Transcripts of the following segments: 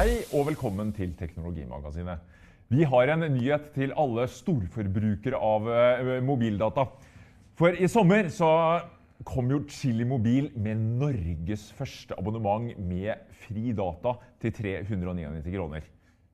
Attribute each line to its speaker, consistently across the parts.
Speaker 1: Hei og velkommen til Teknologimagasinet. Vi har en nyhet til alle storforbrukere av eh, mobildata. For i sommer så kom jo Chili Mobil med Norges første abonnement med fri data til 399 kroner.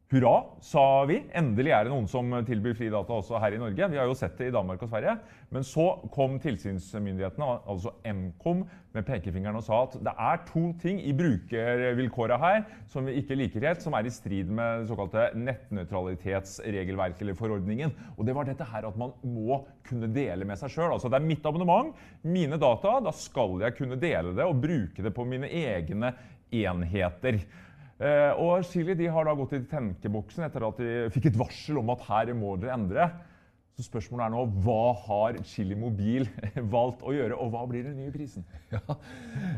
Speaker 1: Hurra, sa vi. Endelig er det noen som tilbyr fri data også her i Norge. Vi har jo sett det i Danmark og Sverige. Men så kom tilsynsmyndighetene, altså Nkom, med pekefingeren og sa at det er to ting i brukervilkåra her som vi ikke liker helt, som er i strid med det såkalte nettnøytralitetsregelverket eller forordningen. Og det var dette her at man må kunne dele med seg sjøl. Altså det er mitt abonnement, mine data. Da skal jeg kunne dele det og bruke det på mine egne enheter. Eh, og Chili de har da gått i tenkeboksen etter at de fikk et varsel om at her må dere endre. Så spørsmålet er nå hva har Chili Mobil valgt å gjøre, og hva blir den nye prisen?
Speaker 2: Ja,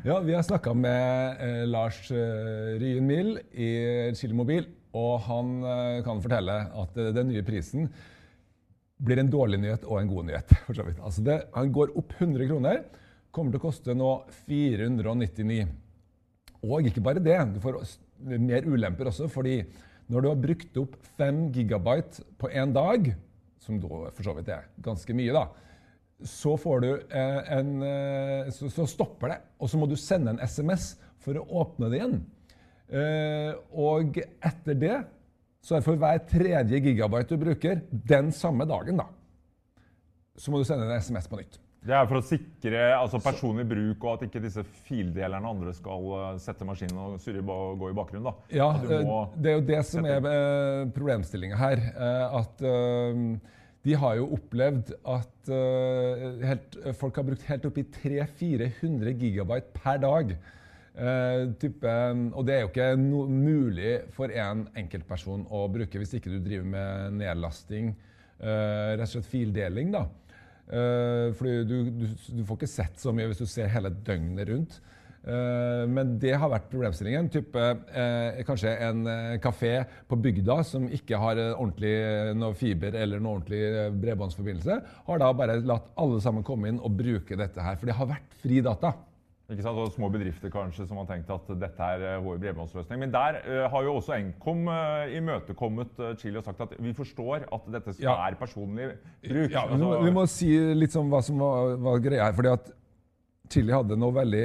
Speaker 2: ja Vi har snakka med eh, Lars eh, Ryen Mill i Chili Mobil, og han eh, kan fortelle at eh, den nye prisen blir en dårlig nyhet og en god nyhet. for så vidt. Altså det, Han går opp 100 kroner. Kommer til å koste nå 499. Og ikke bare det. Du får mer ulemper også, fordi når du har brukt opp 5 gigabyte på én dag, som da for så vidt er ganske mye, da, så, får du eh, en, eh, så, stopper det. Og så må du sende en SMS for å åpne det igjen. Eh, og etter det så er det for hver tredje gigabyte du bruker den samme dagen, da, så må du sende en SMS på nytt.
Speaker 1: Det er for å sikre altså personlig bruk og at ikke disse fildelerne og andre skal eh, sette maskinen og surre og gå i bakgrunnen. da.
Speaker 2: Ja, eh, det er jo det som er eh, problemstillinga her. At de har jo opplevd at helt, folk har brukt helt oppi 300-400 gigabyte per dag. Type, og det er jo ikke no, mulig for en enkeltperson å bruke hvis ikke du driver med nedlasting, rett og slett fildeling. da. Uh, fordi du, du, du, får ikke sett så mye hvis du ser hele døgnet rundt. Uh, men det har vært problemstillingen. Type, uh, kanskje en kafé på bygda som ikke har ordentlig noe fiber eller noe ordentlig bredbåndsforbindelse, har da bare latt alle sammen komme inn og bruke dette her. For det har vært fri data.
Speaker 1: Ikke sant? Og små bedrifter kanskje som har tenkt at dette er eh, vår bredbåndsløsning. Men der uh, har jo også Nkom uh, imøtekommet uh, Chile og sagt at vi forstår at dette ja. er personlig bruk.
Speaker 2: Ja, altså, vi, må, si litt om hva som var, var greia her. fordi at Chile hadde noe veldig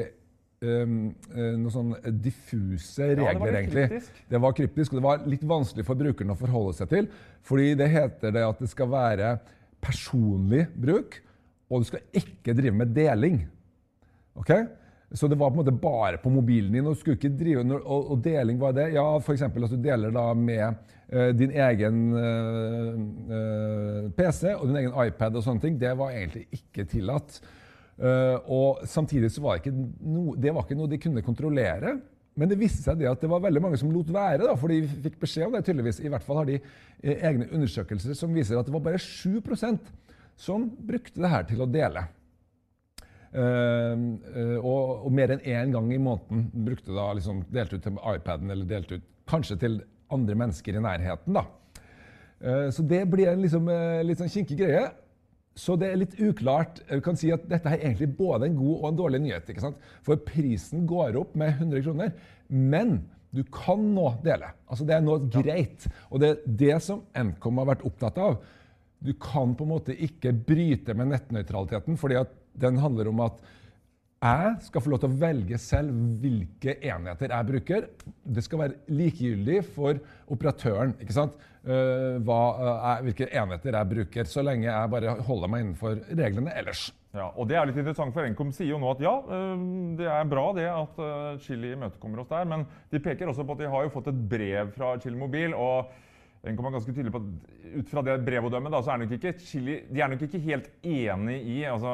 Speaker 2: um, noe sånn diffuse regler, ja, det var egentlig. Kryptisk. Det var kryptisk, og det var litt vanskelig for brukeren å forholde seg til. Fordi det heter det at det skal være personlig bruk, og du skal ikke drive med deling. Okay? Så det var på en måte bare på mobilen din. Og, skulle ikke drive, og, og deling var det. Ja, f.eks. at du deler da med uh, din egen eh, eh, PC og din egen iPad og sånne ting. Det var egentlig ikke tillatt. og samtidig så var det ikke, no, det var ikke noe de kunne kontrollere. Men det viste seg det at det var veldig mange som lot være, da, for de fikk beskjed om det. tydeligvis. I hvert fall har de egne undersøkelser som viser at det var bare 7% som brukte det her til å dele. Uh, uh, og, og, mer enn én gang i måneden brukte da liksom, delte ut til iPaden eller delte ut kanskje til andre mennesker i nærheten. da. Uh, så det blir en liksom, litt sånn kinkig greie. Så det er litt uklart. Jeg kan si at Dette er egentlig både en god og en dårlig nyhet. ikke sant? For prisen går opp med 100 kroner. Men du kan nå dele. Altså Det er nå greit. Og det er det som Nkom har vært opptatt av. Du kan på en måte ikke bryte med nettnøytraliteten. fordi at den handler om at jeg skal få lov til å velge selv hvilke enheter jeg bruker. Det skal være likegyldig for operatøren ikke sant? Uh, hva, uh, hvilke enheter jeg bruker, så lenge jeg bare holder meg innenfor reglene ellers.
Speaker 1: Ja, og Det er litt interessant, for Nkom sier jo nå at ja, uh, det er bra det at Chili imøtekommer oss der, men de peker også på at de har jo fått et brev fra Chili Mobil. og den kommer ganske tydelig på at Ut fra det brevodømmet så er nok ikke Chili de er nok ikke helt enig i altså,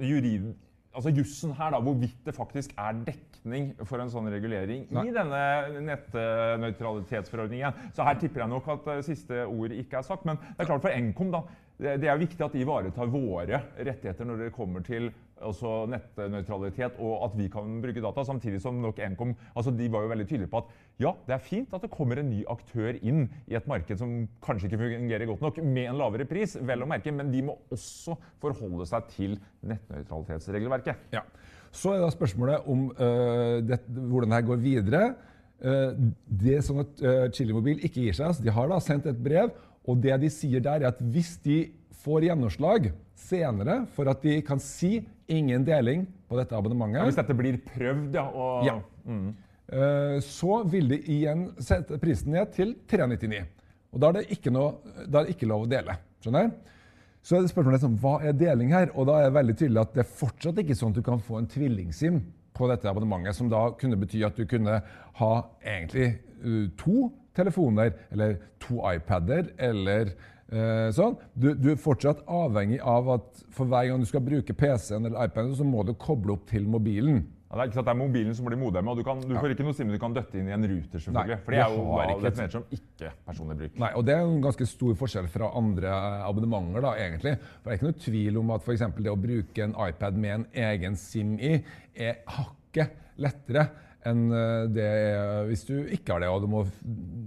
Speaker 1: jurid, altså jussen her, da, hvorvidt det faktisk er dekning for en sånn regulering Nei. i denne nettnøytralitetsforordningen. Så her tipper jeg nok at uh, siste ord ikke er sagt. Men det er klart for Nkom da, det, det er viktig at de ivaretar våre rettigheter når det kommer til altså nettnøytralitet og at vi kan bruke data. Samtidig som nok Nkom altså de var jo veldig tydelige på at ja, det er fint at det kommer en ny aktør inn i et marked som kanskje ikke fungerer godt nok, med en lavere pris, vel å merke, men de må også forholde seg til nettnøytralitetsregelverket.
Speaker 2: Ja. Så er da spørsmålet om uh, det, hvordan dette går videre. det er sånn at Mobil ikke gir seg. De har da sendt et brev, og det de sier der, er at hvis de får gjennomslag senere for at de kan si ingen deling på dette abonnementet
Speaker 1: ja, Hvis dette blir prøvd, ja. Og,
Speaker 2: ja. Mm. Så vil de igjen sette prisen ned til 399. Og da er det ikke, noe, er det ikke lov å dele. Skjønner? Så er det spørsmålet liksom, hva er deling her? Og da er det veldig tydelig at det er fortsatt ikke sånn at du kan få en tvillingsim på dette abonnementet, som da kunne bety at du kunne ha egentlig uh, to telefoner, eller to iPader, eller sånn. Du, du, er fortsatt avhengig av at for hver gang du skal bruke PC-en eller iPaden, så må du koble opp til mobilen.
Speaker 1: Ja, det, er ikke sant, det er mobilen som blir modemet, og du, kan, du får ikke noe SIM du kan døtte inn i en ruter. selvfølgelig. Nei, for det er jo bare definert som ikke-personlig bruk.
Speaker 2: Nei, og Det er en ganske stor forskjell fra andre abonnementer. da, egentlig. For Det er ikke noe tvil om at for det å bruke en iPad med en egen SIM i er hakket lettere enn eh, det er hvis du ikke har det, og du må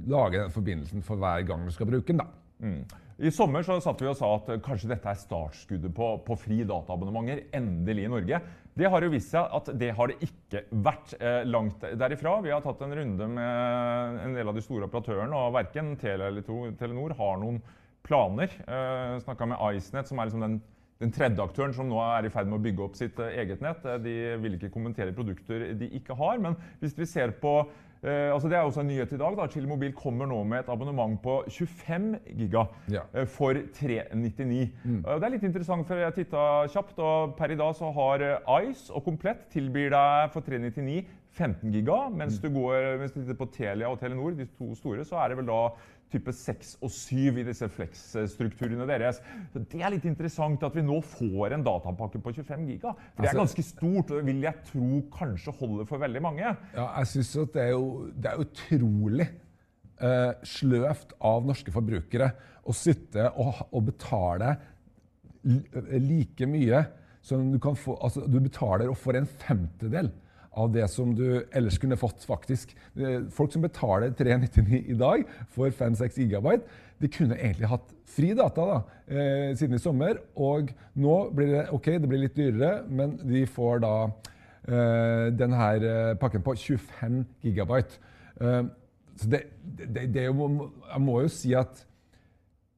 Speaker 2: lage den forbindelsen for hver gang du skal bruke den. da. Mm.
Speaker 1: I sommer så satt vi og sa at kanskje dette er startskuddet på, på fri dataabonnementer. Endelig i Norge. Det har jo vist seg at det har det ikke vært eh, langt derifra. Vi har tatt en runde med en del av de store operatørene, og verken Telia eller Telenor har noen planer. Eh, Snakka med IceNet, som er liksom den, den, tredje aktøren som nå er i ferd med å bygge opp sitt eh, eget nett. Eh, de vil ikke kommentere produkter de ikke har. Men hvis vi ser på Eh, altså det er også en nyhet i dag. da. Chile Mobil kommer nå med et abonnement på 25 giga ja. eh, for 399. Mm. Eh, det er litt interessant, for jeg titta kjapt, og per i dag så har eh, Ice og Komplett tilbyr deg for 399 15 giga, mens mm. du går, hvis du titter på Telia og Telenor, de to store, så er det vel da type 6 og 7 i disse flex-strukturene deres. Så Det er litt interessant at vi nå får en datapakke på 25 giga. For Det er altså- ganske stort, og det vil jeg tro kanskje holder for veldig mange.
Speaker 2: Ja, jeg synes at det er jo det er utrolig uh, sløvt av norske forbrukere å sitte og, og betale like mye som du kan få Altså, du betaler og får en femtedel av det som du ellers kunne fått, faktisk. Eh, folk som betaler 399 i dag for 5-6 gigabyte, de kunne egentlig hatt fri data da, eh, siden i sommer. Og nå blir det ok, det blir litt dyrere, men de får da eh, denne eh, pakken på 25 gigabyte. Så det, det, det, Jeg må jo si at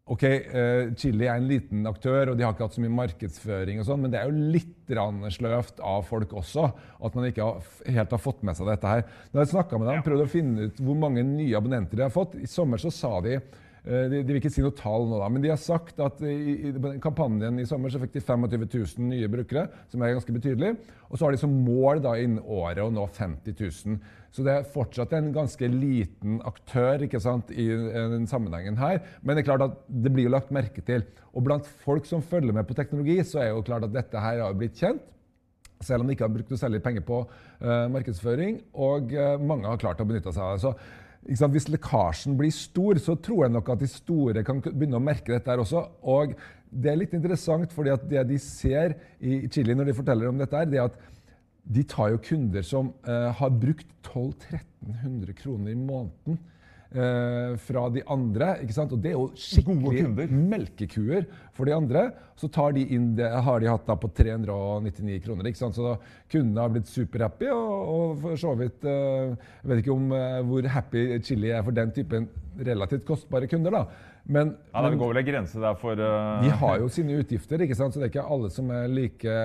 Speaker 2: Ok, uh, Chili er en liten aktør, og de har ikke hatt så mye markedsføring, og sånn, men det er jo litt sløvt av folk også at man ikke helt har fått med seg dette her. Når jeg snakka med dem, prøvde å finne ut hvor mange nye abonnenter de har fått. I sommer så sa de Eh, de, de, vil ikke si noe tall nå, da, men de har sagt at i, i kampanjen i sommer så fikk de 25 000 nye brukere, som er ganske betydelig. Og så har de som mål da innen året å nå 50 000. Så det er fortsatt en ganske liten aktør ikke sant, i den sammenhengen her. Men det er klart at det blir jo lagt merke til. Og blant folk som følger med på teknologi, så er jo klart at dette her har blitt kjent. Selv om de ikke har brukt noe særlig penger på uh, markedsføring. Og uh, mange har klart å benytte seg av det. Hvis lekkasjen blir stor, så tror jeg nok at de store kan begynne å merke dette her også. Og det er litt interessant, fordi at det de ser i Chile når de forteller om dette, her, det er at de tar jo kunder som uh, har brukt 1200-1300 kroner i måneden eh, fra de andre. ikke sant? Og det er jo skikkelig melkekuer for de andre. Så tar de inn det, har de hatt da på 399 kroner. ikke sant? Så da, kundene har blitt superhappy, og, og for så vidt eh, Jeg vet ikke om eh, hvor happy Chili er for den typen relativt kostbare kunder. da.
Speaker 1: Men, ja, Det går vel en grense der for uh...
Speaker 2: De har jo sine utgifter, ikke sant? så det er ikke alle som er like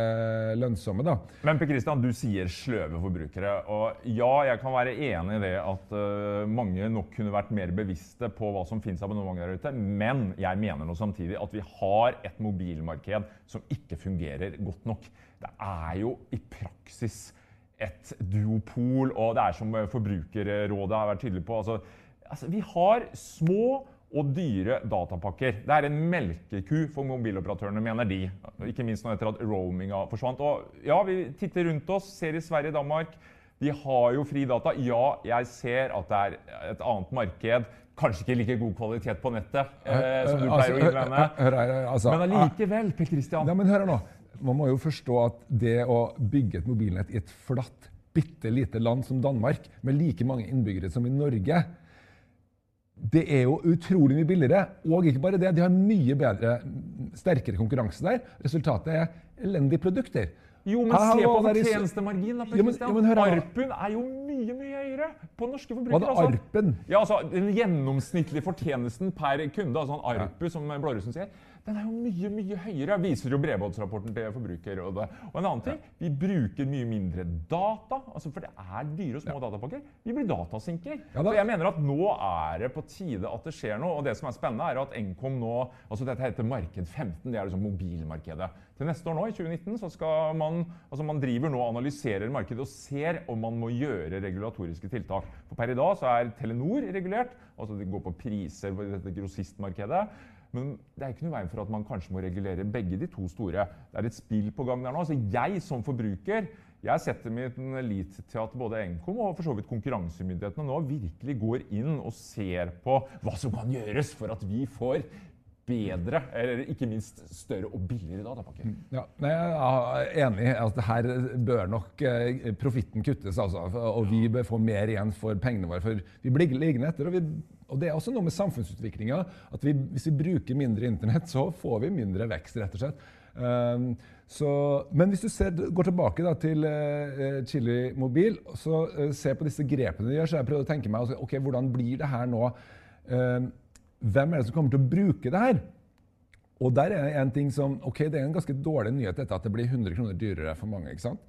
Speaker 2: lønnsomme. da.
Speaker 1: Men Per Christian, du sier sløve forbrukere. Og ja, jeg kan være enig i det at uh, mange nok kunne vært mer bevisste på hva som finnes av abonnementer der ute. Men jeg mener nå samtidig at vi har et mobilmarked som ikke fungerer godt nok. Det er jo i praksis et duopol, og det er som Forbrukerrådet har vært tydelig på. altså, altså Vi har små og dyre datapakker. Det er en melkeku for mobiloperatørene, mener de. Ikke minst nå etter at roaminga forsvant. Og ja, vi titter rundt oss, ser i Sverige og Danmark. De har jo fri data. Ja, jeg ser at det er et annet marked. Kanskje ikke like god kvalitet på nettet eh, som du pleier altså, å innvende. Altså, men allikevel, Per Christian.
Speaker 2: Ja, men hør nå. Man må jo forstå at det å bygge et mobilnett i et flatt, bitte lite land som Danmark, med like mange innbyggere som i Norge det er jo utrolig mye billigere. Og ikke bare det, de har mye bedre, sterkere konkurranse der. Resultatet er elendige produkter.
Speaker 1: Jo, men se på fortjenestemargin. da, ja, men, jo, men, Arpen er jo mye mye høyere på norske forbrukere.
Speaker 2: Hva er Arpen?
Speaker 1: Ja, altså, Den gjennomsnittlige fortjenesten per kunde, altså en Arpu, som Blårussen sier, den er jo mye mye høyere, viser jo bredbåndsrapporten til Forbrukerrådet. Og en annen ting, vi bruker mye mindre data, altså for det er dyre og små ja. datapakker. Vi blir datasinker. Ja, så jeg mener at nå er det på tide at det skjer noe. Og det som er spennende, er at Nkom nå altså Dette heter Marked 15, det er liksom mobilmarkedet. Til neste år nå, i 2019, så skal man altså man driver nå og analyserer markedet og ser om man må gjøre regulatoriske tiltak. For per i dag så er Telenor regulert, altså det går på priser på dette grossistmarkedet. Men det er ikke noe veien for at man kanskje må regulere begge de to store. Det er et spill på gang der nå. Så jeg som forbruker jeg setter min lit til at både Nkom og for så vidt konkurransemyndighetene nå virkelig går inn og ser på hva som kan gjøres for at vi får bedre, eller ikke minst større og billigere datapakker. Mm,
Speaker 2: ja, jeg er enig. Altså, her bør nok eh, profitten kuttes, altså, og vi bør få mer igjen for pengene våre. For vi blir liggende etter. og vi og Det er også noe med samfunnsutviklinga. at vi, Hvis vi bruker mindre Internett, så får vi mindre vekst, rett og slett. Um, så, men hvis du ser, går tilbake da, til uh, Chili Mobil så uh, ser på disse grepene de gjør, så har jeg prøvd å tenke meg ok, hvordan blir det her nå. Uh, hvem er det som kommer til å bruke det her? Og der er en ting som, ok, Det er en ganske dårlig nyhet dette at det blir 100 kroner dyrere for mange ikke sant?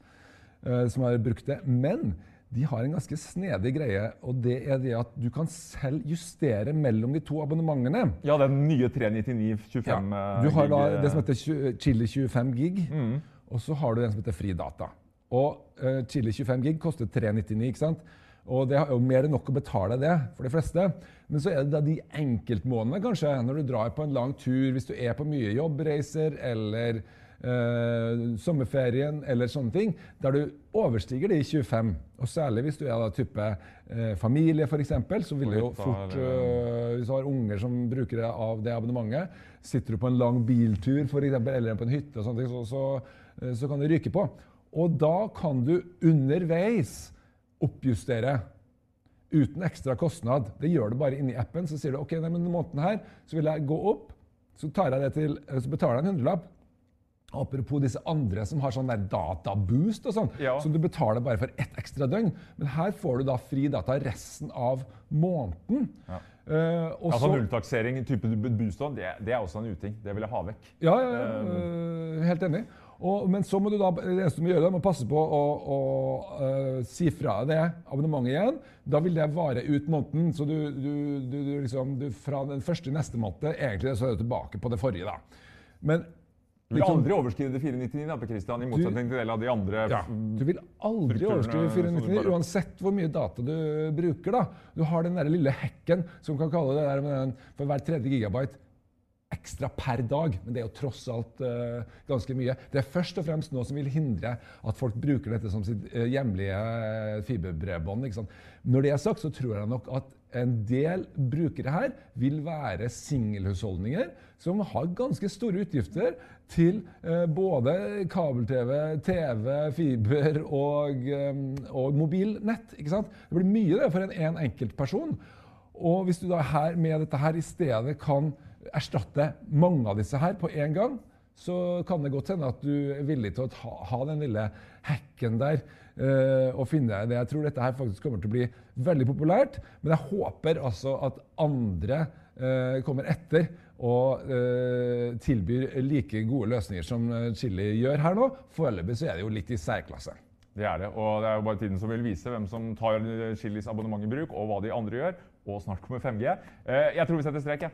Speaker 2: som har brukt det. Men de har en ganske snedig greie, og det er det at du kan selv justere mellom de to abonnementene.
Speaker 1: Ja, den nye 399-25 ja,
Speaker 2: Du har da det som heter Chili 25 gig, mm. og så har du den som heter Fri data. Og uh, Chili 25 gig koster 399, ikke sant? Og det er jo mer enn nok å betale det for de fleste. Men så er det da de enkeltmånedene, kanskje, når du drar på en lang tur, hvis du er på mye jobbreiser eller eh, sommerferien eller sånne ting, der du overstiger de 25. Og særlig hvis du er da type eh, familie, f.eks., så vil det jo fort eh, Hvis du har unger som bruker det av det abonnementet, sitter du på en lang biltur for eksempel, eller på en hytte, og sånne ting, så, så, eh, så kan det ryke på. Og da kan du underveis oppjustere uten ekstra kostnad. Det gjør du bare inni appen. Så sier du ok, nei, men denne måneden her så vil jeg gå opp, så, tar jeg det til, så betaler jeg en hundrelapp. Apropos disse andre som har sånn der databoost og sånn, ja. som du betaler bare for ett ekstra døgn. Men her får du da fri data resten av måneden. Ja.
Speaker 1: Uh, altså Nulltaksering type boost det, det, er også en uting. Det vil jeg ha vekk.
Speaker 2: Ja, ja, uh, helt enig. Og, men så må du da, det eneste du må gjøre, da, må passe på å, å uh, si fra det abonnementet igjen. Da vil det vare ut måneden. Så du, du, du, liksom, fra den første neste måned egentlig så er du tilbake på det forrige. da. Men
Speaker 1: du vil aldri overskride 499 da, Christian, i motsetning til en av de andre ja,
Speaker 2: Du vil aldri overskride 499 uansett hvor mye data du bruker. da. Du har den der lille hekken som kan kalle det der med den for hver tredje gigabyte ekstra per dag, men det er jo tross alt uh, ganske mye. Det er først og fremst noe som vil hindre at folk bruker dette som sitt uh, hjemlige fiberbredbånd. Når det er sagt, så tror jeg nok at en del brukere her vil være singelhusholdninger som har ganske store utgifter til uh, både kabel-TV, TV, fiber og, um, og mobilnett. Det blir mye det for en, en enkelt person. Og hvis du da her, med dette her i stedet kan erstatte mange av disse her på en gang, så kan det godt hende at du er villig til å ta, ha den lille hekken der uh, og finne det. Jeg tror dette her faktisk kommer til å bli veldig populært, men jeg håper altså at andre uh, kommer etter og uh, tilbyr like gode løsninger som Chili gjør her nå. Foreløpig så er det jo litt i særklasse.
Speaker 1: Det er det, og det er jo bare tiden som vil vise hvem som tar Chilis abonnement i bruk, og hva de andre gjør. Og snart kommer 5G. Jeg tror vi setter strek, jeg.